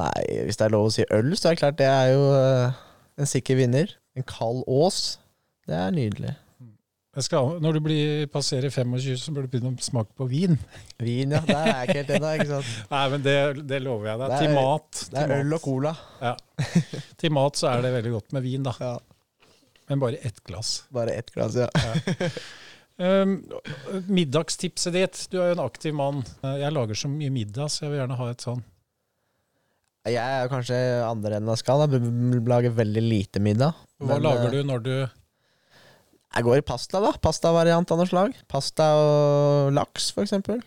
Nei, hvis det er lov å si øl, så er det klart det er jo eh, en sikker vinner. En kald Ås. Det er nydelig. Jeg skal, når du blir, passerer 25, så bør du begynne å smake på vin. Vin, ja. Der er jeg ikke helt ennå, ikke sant. (laughs) Nei, men det, det lover jeg deg. Er- til mat. Det er øl og cola. Til mat så er det veldig godt med vin, da. Ja. Men bare ett glass. Bare ett glass, ja. Um, middagstipset ditt. Du er jo en aktiv mann. Jeg lager så mye middag, så jeg vil gjerne ha et sånn. Jeg er kanskje andre enn. Jeg skal. Da. lager veldig lite middag. Hva Men, lager eh, du når du Jeg går i pasta, da. Pastavariant av noe slag. Pasta og laks, for eksempel.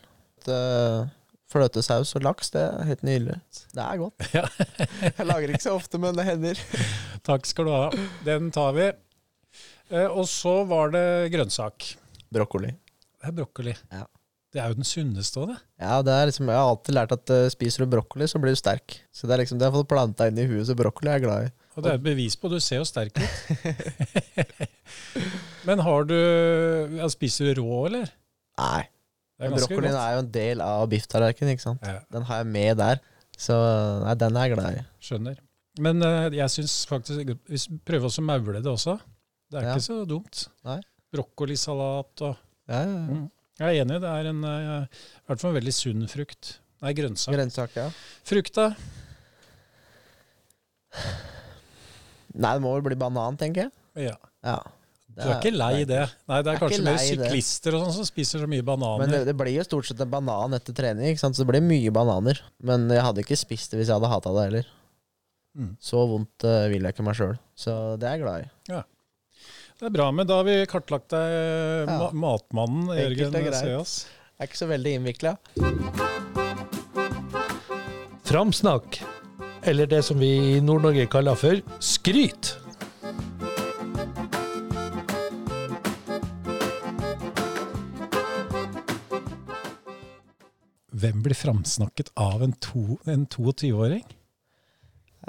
Fløtesaus og laks, det er helt nydelig. Det er godt. Ja. (laughs) jeg lager ikke så ofte, men det hender. (laughs) Takk skal du ha. Den tar vi. Eh, Og så var det grønnsak. Brokkoli. Det er brokkoli. Ja. Det er jo den sunneste òg, det. Ja, det er liksom, Jeg har alltid lært at eh, spiser du brokkoli, så blir du sterk. Så det er liksom, det har fått planta inn i huet, så brokkoli er jeg glad i. Og det er et bevis på Du ser jo sterk ut. (laughs) Men har du Spiser du rå, eller? Nei, brokkolien er jo en del av bifftallerkenen, ikke sant. Ja, Den har jeg med der. Så nei, den er jeg glad i. skjønner. Men uh, jeg syns faktisk vi prøver også å maule det også, det er Ja. ikke så dumt. Nei. Brokkolisalat og Ja, ja, ja. mm. Jeg er enig, det er en, uh, i hvert fall en veldig sunn frukt. Nei, grønnsak. Grønnsak, ja. Frukta? Nei, det må vel bli banan, tenker jeg. Ja. Ja. Du er ikke lei det? Nei, det er er kanskje mer syklister og sånn som spiser så mye bananer. Men det, det blir jo stort sett en banan etter trening, ikke sant? så det blir mye bananer. Men jeg hadde ikke spist det hvis jeg hadde hata det heller. Mm. Så vondt uh, vil jeg ikke meg sjøl. Så det er jeg glad i. Det er bra, men da har vi kartlagt deg, Ja. ma matmannen Jørgen. Seas. Er ikke så veldig innvikla. Framsnakk, eller det som vi i Nord-Norge kaller for skryt. Hvem blir framsnakket av en, en 22-åring?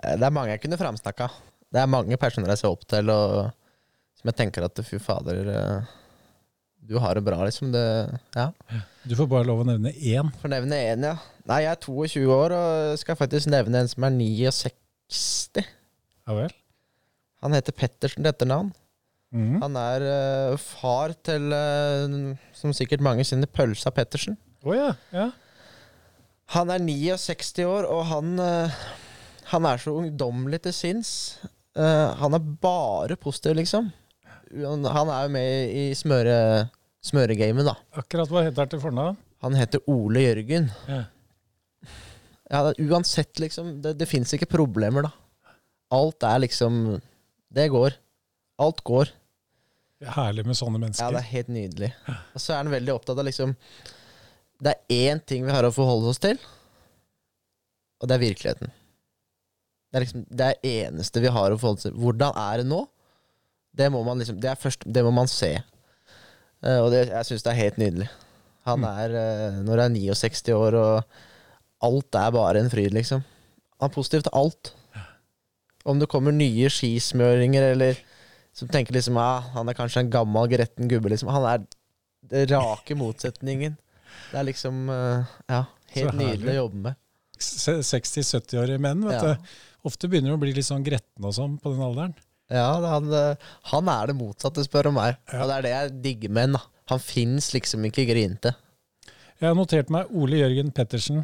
Eh, Det er mange jeg kunne framsnakka. Det er mange personer jeg ser opp til, og som jeg tenker at fy fader eh, Du har det bra, liksom. Det, ja. Du får bare lov å nevne én. Får nevne én, ja. Nei, jeg er 22 år og skal faktisk nevne en som er 69. Ja vel? Han heter Pettersen til etternavn. Mm. Han er uh, far til, uh, som sikkert mange kjenner, Pølsa Pettersen. Oh, ja. ja. Han er 69 år, og han, uh, han er så ungdommelig til sinns. Han er bare positiv, liksom. Han han er jo med i smøre, smøregamet, da. Akkurat hva heter han til fornavn? Han heter Ole Jørgen. Ja. Ja, det, uansett, liksom. Det, det fins ikke problemer, da. Alt er liksom Det går. Alt går. Herlig med sånne mennesker. Ja, det er helt nydelig. Og så er han veldig opptatt av liksom Det er én ting vi har å forholde oss til, og det er virkeligheten. Det er liksom det er eneste vi har å forholde oss til. Hvordan er det nå? Det må man liksom Det er først Det må man se. Eh, og det, jeg syns det er helt nydelig. Han Mm. er uh, Når han er 69 år, og alt er bare en fryd, liksom. Han er positiv til alt. Om det kommer nye skismøringer, eller som tenker liksom ja, han er kanskje en gammel, gretten gubbe, liksom. Han er den rake motsetningen. Det er liksom eh, Ja, helt nydelig å jobbe med. 60-70-årige menn, vet Ja. du. Ofte begynner de å bli litt sånn gretne og sånn på den alderen. Ja, han, han er det motsatte, spør om meg. Ja. Og det er det jeg digger med han. Han fins liksom ikke grinte. Jeg har notert meg Ole Jørgen Pettersen,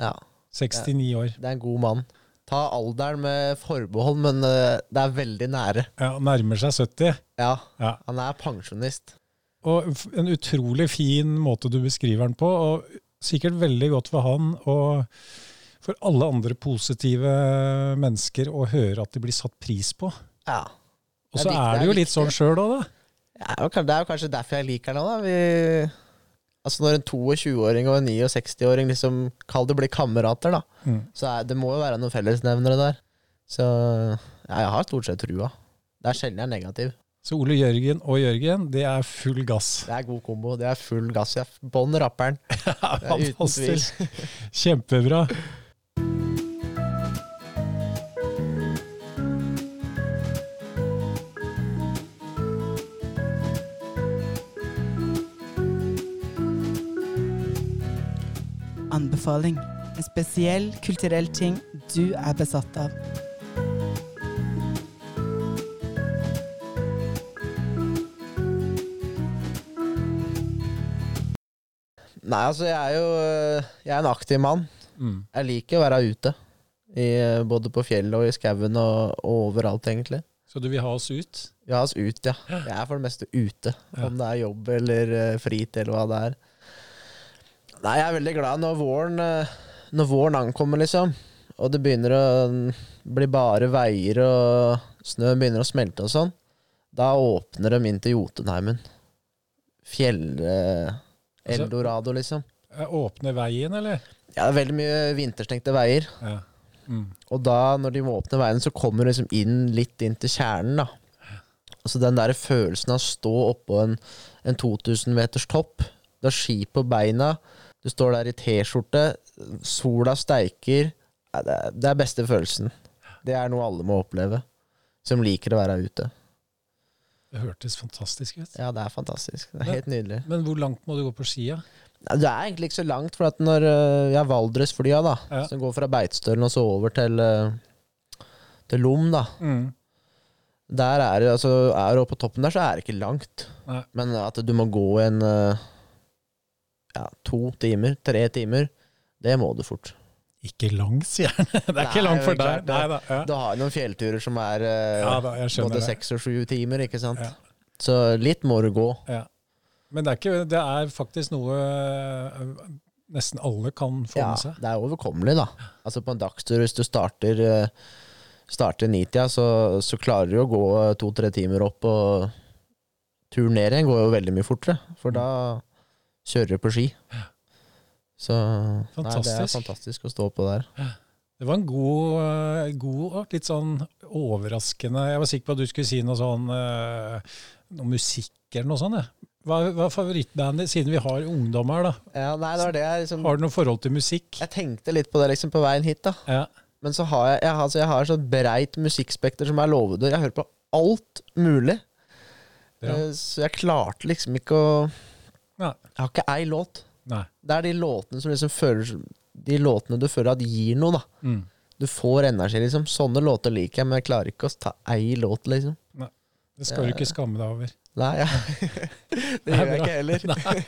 Ja, 69 år. det er en god mann. Ta alderen med forbehold, men eh, det er veldig nære. Ja, Nærmer seg 70. Ja, Ja. han er pensjonist. Og en utrolig fin måte du beskriver han på, og sikkert veldig godt for han og for alle andre positive mennesker å høre at de blir satt pris på. Ja. Og så er er jo litt sånn sjøl òg, da. Ja, Det er jo kanskje derfor jeg liker den òg, da. Vi, altså når en 22-åring og en 69-åring liksom Kall det blir kamerater, da. Mm. Så er, det må jo være noen fellesnevnere der. Så ja, jeg har stort sett trua. Det er sjelden jeg er negativ. Så Ole Jørgen og Jørgen, det er full gass. Det er god kombo. Det er full gass. Jeg Bånn rapperen. (laughs) Er uten tvil. Kjempebra. Anbefaling. En spesiell kulturell ting du er besatt av. Nei, altså, jeg er jo øh, Jeg er en aktiv mann. Mm. Jeg liker å være ute. I, øh, både på fjellet og i skauen og, og overalt, egentlig. Så du vil ha oss ut? Vi har oss ut, ja. Jeg er for det meste ute. Ja. Om det er jobb eller uh, fritid eller hva det er. Nei, jeg er veldig glad når våren eh, Når våren ankommer, liksom. Og det begynner å bli bare veier, og snøen begynner å smelte og sånn. Da åpner de inn til Jotunheimen. Fjell... eh, Altså- liksom. Eh, Åpne veien, eller? Ja, det er veldig mye vinterstengte veier. Ja. Mm. Og da, når de må åpne veien, så kommer du liksom inn litt inn til kjernen, da. Altså den der følelsen av å stå oppå en, en 2000 meters topp. Du har ski på beina, du står der i T-skjorte, sola steiker. Det, er, det er beste følelsen. Det er noe alle må oppleve, som liker å være ute. Det hørtes fantastisk ut. Ja, det er fantastisk. Det er helt nydelig. Men hvor langt må du gå på skia? Det er egentlig ikke så langt, for at når øh, jeg har Valdresflya, da, Ja. som går fra Beitstølen og så over til, øh, til Lom, da. Mm. Der er det, altså, er du oppe på toppen der, så er det ikke langt. Nei. Men at du må gå en øh, ja, to timer, tre timer, det må du fort. Ikke langt, sier han. (laughs) Det er Nei, ikke langt for deg. Nei da. Ja. Du har noen fjellturer som er øh, ja da, både seks og sju timer, ikke sant. Ja. Så litt må du gå. Ja. Men det er, ikke, det er faktisk noe øh, nesten alle kan få Ja, med seg. det er overkommelig, da. Altså på en dagstur, hvis du starter øh, Starter nitida, så, så klarer du å gå to-tre timer opp, og turen ned igjen går jo veldig mye fortere, for da kjører på ski. Så nei, det er Fantastisk. å stå på der. Det var en god, øh, god art. litt sånn overraskende Jeg var sikker på at du skulle si noe sånn øh, Noe musikk eller noe sånt. Ja. Hva, hva er favorittbandet, siden vi har ungdom her, da? Ja, nei, det var det jeg liksom Har du noe forhold til musikk? Jeg tenkte litt på det liksom på veien hit, da. Ja. Men så har jeg, jeg, altså, jeg har sånn breit musikkspekter som er lovedør. Jeg hører på alt mulig. Ja. Eh, Så jeg klarte liksom ikke å Nei. Jeg har ikke ei låt. Nei. Det er de låtene som liksom føler De låtene du føler at gir noe, da. Mm. Du får energi, liksom. Sånne låter liker jeg, men jeg klarer ikke å ta ei låt, liksom. Det skal du ikke skamme deg over. Nei, ja. (laughs) det Nei, gjør jeg ikke heller. Nei.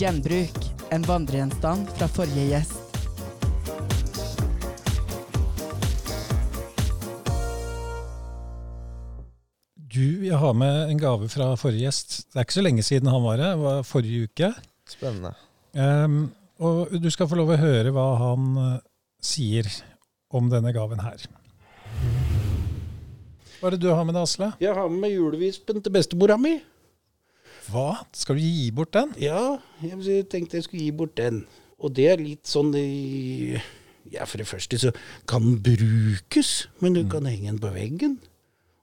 Gjenbruk. En vandregjenstand fra forrige gjest. Du, jeg har med en gave fra forrige gjest. Det er ikke så lenge siden han var her. Det var forrige uke. Spennende. Um, og du skal få lov å høre hva han eh, sier om denne gaven her. Hva er det du har med deg, Asle? Jeg har med meg julevispen til bestemora mi. Hva? Skal du gi bort den? Ja, jeg tenkte jeg skulle gi bort den. Og det er litt sånn i Ja, for det første så kan den brukes, men du kan henge den på veggen.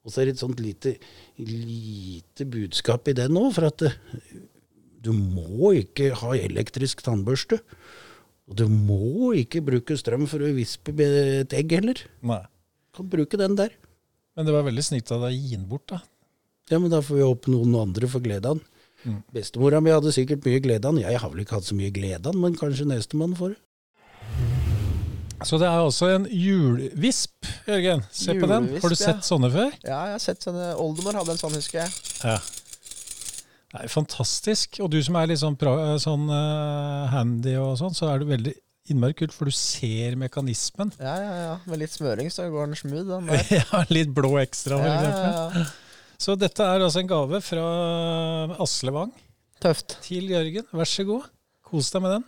Og så er det et sånt lite, lite budskap i den òg, for at eh, du må ikke ha elektrisk tannbørste. Og du må ikke bruke strøm for å vispe et egg heller. Nei. Du kan bruke den der. Men det var veldig snilt av deg å gi den bort, da. Ja, men da får vi håpe noen andre får glede av den. Mm. Bestemora mi hadde sikkert mye glede av den. Jeg har vel ikke hatt så mye glede av den, men kanskje nestemann får det. Så det er altså en julevisp, Jørgen. Se på den. Har du ja. sett sånne før? Ja, jeg har sett sånne Oldemor hadde en sånn, husker jeg. Ja. Det er fantastisk. Og du som er litt sånn, sånn uh, handy og sånn, så er det veldig innmari kult, for du ser mekanismen. Ja, ja, ja. Med litt smøring så går den smooth, den der. (laughs) ja, litt blå ekstra, for Ja, eksempel. ja, ja. Så dette er altså en gave fra Asle Wang Tøft. til Jørgen. Vær så god. Kos deg med den.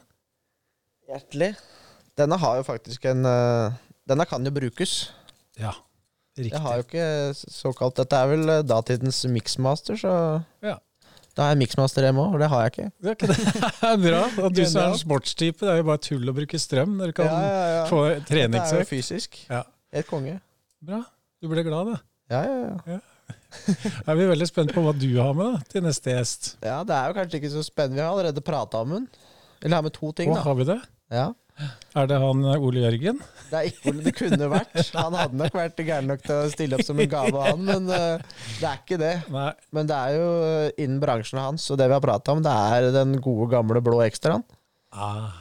Hjertelig. Denne har jo faktisk en eh, Denne kan jo brukes. Ja, riktig. Jeg har jo ikke såkalt Dette er vel eh, datidens mixmaster, så Ja. Da har jeg mixmaster hjemme òg, og det har jeg ikke. Det er ikke det. (laughs) Det er bra. Og du som er en sportstype, det er jo bare tull å bruke strøm når du kan ja, ja, ja. få Dette er jo fysisk. Ja. Helt konge. Bra. Du ble glad, da. Ja, ja, ja. (laughs) Da er vi veldig spent på hva du har med da, til neste gjest. ja, det er jo kanskje ikke så spennende. Vi har allerede prata om den. Eller har med to ting, da. har vi det? Ja. Er det han eh, Ole Jørgen? Det er ikke Ole, det kunne vært. Han hadde nok vært gæren nok til å stille opp som en gave, han, men eh, det er ikke det. Nei. Men det er jo eh, innen bransjen hans, og det vi har prata om, det er den gode, gamle blå ekstraen. Ah.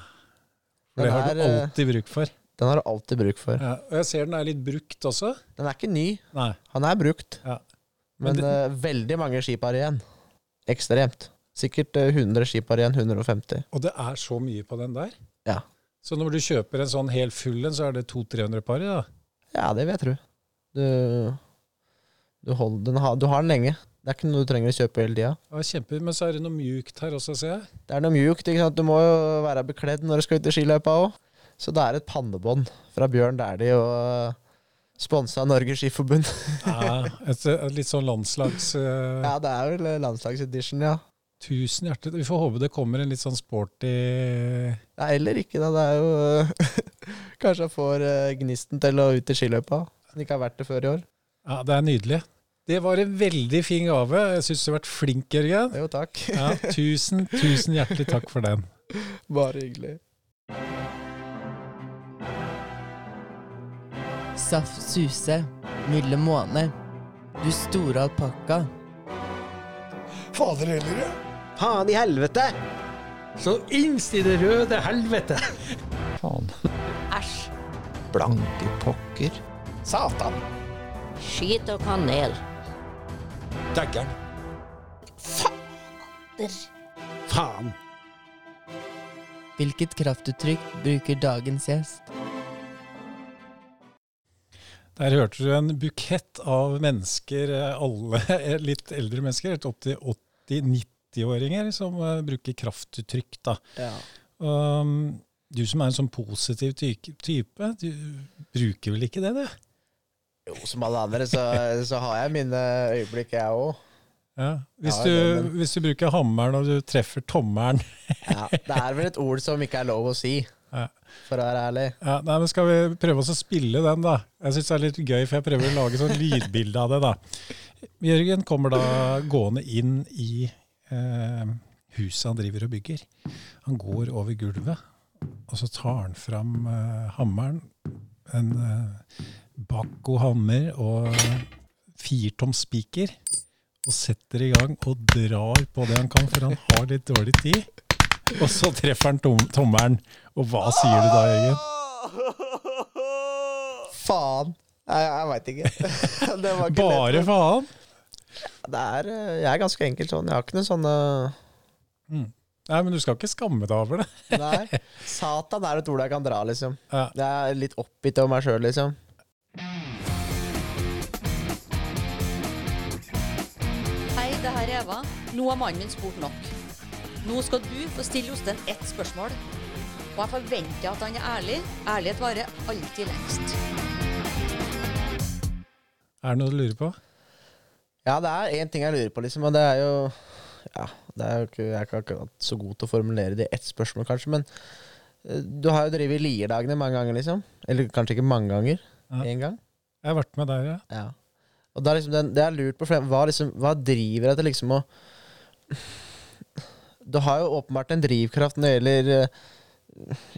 For det har du alltid bruk for. Den har du alltid bruk for. Ja. Og jeg ser den er litt brukt også. Den er ikke ny, Nei. han er brukt. Ja. Men Men det- veldig mange skip har igjen. Ekstremt. Sikkert eh, 100 skip har igjen. 150. Og det er så mye på den der. Ja. Så når du kjøper en sånn helt full en, så er det 200-300 par i, da. Ja, det vil jeg tro. Du, du, holder, den har, du har den lenge. Det er ikke noe du trenger å kjøpe hele tida. Ja, kjempe, men så er det noe mjukt her også, ser jeg. Det er noe mjukt. ikke sant? Du må jo være bekledd når du skal ut i skiløypa òg. Så det er et pannebånd fra Bjørn Dæhlie og sponsa Norges Skiforbund. Ja, et, et litt sånn landslags... Uh... (laughs) Ja, det er vel landslagsedition, ja. Tusen hjertelig. Vi får håpe det kommer en litt sånn sporty Nei, Eller ikke, da. Det er jo (laughs) Kanskje jeg får eh, gnisten til å ut i skiløypa. Som ikke har vært det før i år. Ja, det er nydelig. Det var en veldig fin gave. Jeg syns du har vært flink, Jørgen. Jo, takk. Ja, tusen, tusen hjertelig takk for den. (laughs) Bare hyggelig. Saft Suse, Milde Måne, Du store alpakka. Fader heller, ja. Faen i helvete! Så innst i det røde helvete. Faen. Æsj. Blanke pokker. Satan. Skit og kanel. Daggeren. Faen! Hvilket kraftuttrykk bruker dagens gjest? Der hørte du en bukett av mennesker, eh, alle litt eldre mennesker, helt opp til 80-90-åringer, som uh, bruker kraftuttrykk. da. Ja. Um, du som er en sånn positiv type, du bruker vel ikke det, du? Jo, som alle andre, så, så har jeg mine øyeblikk, jeg òg. Ja. Hvis, Ja, du, men- hvis du bruker hammeren og du treffer tommelen Ja, det er vel et ord som ikke er lov å si, (laughs) Ja. for å være ærlig. ja, nei, men Skal vi prøve oss å spille den, da? Jeg syns det er litt gøy, for jeg prøver å lage sånn lydbilde av det. da. Jørgen kommer da gående inn i eh, huset han driver og bygger. Han går over gulvet, og så tar han fram eh, hammeren. En eh, Bakko hammer og firtoms spiker. Og setter i gang og drar på det han kan, for han har litt dårlig tid. Og så treffer han tom tommelen. Og hva sier du da, Jørgen? Faen! Jeg, jeg veit ikke. (laughs) Det var ikke Bare faen? Det er, eh, jeg er ganske enkelt sånn. Jeg har ikke noe sånne Nei, men du skal ikke skamme deg over det. (laughs) Nei. Satan er et ord jeg kan dra, liksom. Ja. Jeg er litt oppgitt over meg sjøl, liksom. Hei, det her er Eva. Nå har mannen min spurt nok. Nå skal du få stille Jostein ett spørsmål. Og jeg forventer at han er ærlig. Ærlighet varer alltid lengst. Er det noe du lurer på? Ja, det er én ting jeg lurer på, liksom, og det er jo Ja, det er jo ikke, jeg er ikke akkurat så god til å formulere det i ett spørsmål, kanskje, men eh, du har jo drevet Lierdagene mange ganger, liksom. Eller kanskje ikke mange ganger. Ja. Gang. Jeg har vært med der, ja. Ja. Og er liksom den, det jeg har lurt på, hva, liksom, hva driver deg til liksom å Du har jo åpenbart en drivkraft når det gjelder eh,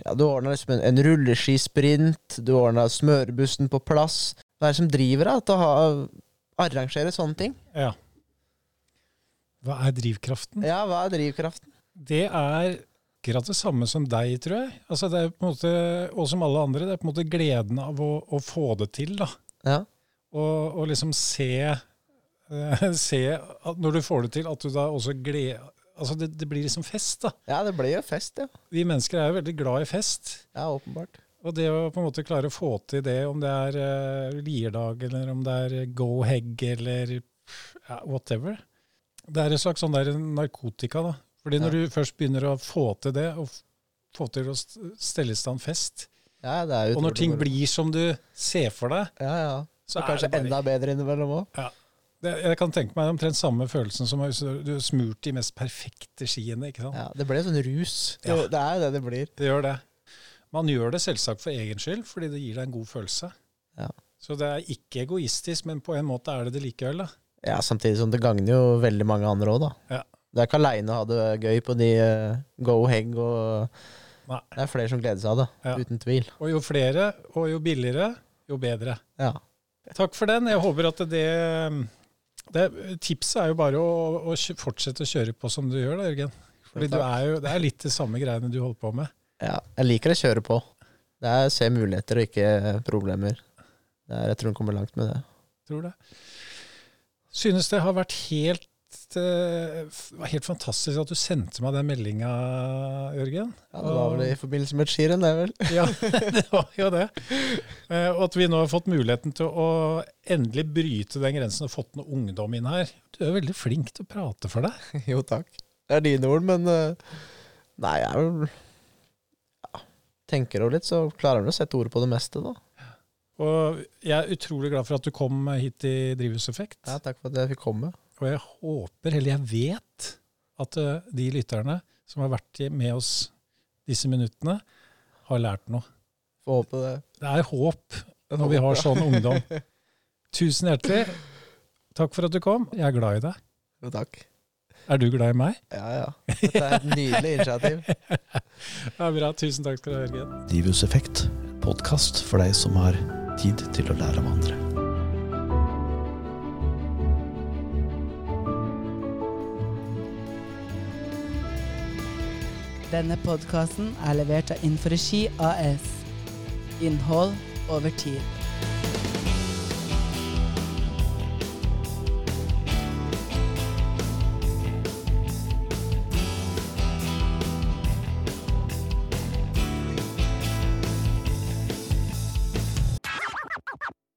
ja, Du ordna liksom en, en rulleskisprint, du ordna smørebussen på plass. Hva er det som driver deg til å ha, arrangere sånne ting? ja. Hva er drivkraften? Ja, hva er drivkraften? Det er akkurat det samme som deg, tror jeg. Altså, det er på en måte, og som alle andre, det er på en måte gleden av å, å få det til. da. Ja. Og, og liksom se, eh, (laughs) se at når du får det til, at du da også gleder Altså, det, det blir liksom fest, da. ja, det blir jo fest, ja. Vi mennesker er jo veldig glad i fest. Ja, åpenbart. Og det å på en måte klare å få til det, om det er uh, Lierdag, eller om det er Go Hegg, eller ja, whatever Det er en slags sånn der narkotika, da. Fordi når du først begynner å få til det, og få til å st- stelle i stand fest, Ja, det er og når ting blir som du ser for deg Ja, ja. så er kanskje det bare- enda bedre innimellom òg. det, Jeg kan tenke meg omtrent samme følelsen som du har smurt de mest perfekte skiene. ikke sant? Ja, det blir sånn rus. Det, Ja. det er jo det det blir. Det gjør det. Man gjør det selvsagt for egen skyld, fordi det gir deg en god følelse. Ja. Så det er ikke egoistisk, men på en måte er det det likevel. da. Ja, samtidig som det gagner jo veldig mange andre òg, da. Ja. Det er ikke aleine å ha det gøy på de eh, Go Hegg og Nei. Det er flere som gleder seg av det, Ja. uten tvil. Og jo flere, og jo billigere, jo bedre. Ja. Takk for den. Jeg håper at det, det Tipset er jo bare å, å fortsette å kjøre på som du gjør, da, Jørgen. Fordi Jo, du er jo, det er litt det samme greiene du holder på med. Ja. Jeg liker å kjøre på. Det er å se muligheter og ikke problemer. Det er, jeg tror hun kommer langt med det. Tror det. Synes det har vært helt eh, helt fantastisk at du sendte meg den meldinga, Jørgen. Ja, Det var vel i forbindelse med et skirenn, det, vel? Ja, (laughs) det var jo det. Eh, Og at vi nå har fått muligheten til å endelig bryte den grensen og fått noe ungdom inn her. Du er veldig flink til å prate for deg. (laughs) Jo, takk. Det er dine ord, men eh, Nei, jeg er vel Tenker over litt, så klarer du å sette ord på det meste, da. Og jeg er utrolig glad for at du kom hit i Drivhuseffekt. Ja, takk for at jeg fikk komme. Og jeg håper, eller jeg vet, at eh, de lytterne som har vært med oss disse minuttene, har lært noe. Får håpe det. Det er håp når vi har sånn ungdom. (laughs) Tusen hjertelig. Takk for at du kom. Jeg er glad i deg. Jo, takk. Er du glad i meg? Ja, ja. Dette er et nydelig initiativ. (laughs) Ja, bra. Tusen takk skal du ha, Jørgen. Drivhuseffekt, podkast for deg som har tid til å lære av andre. Denne podkasten er levert av Inforegi AS. Innhold over tid.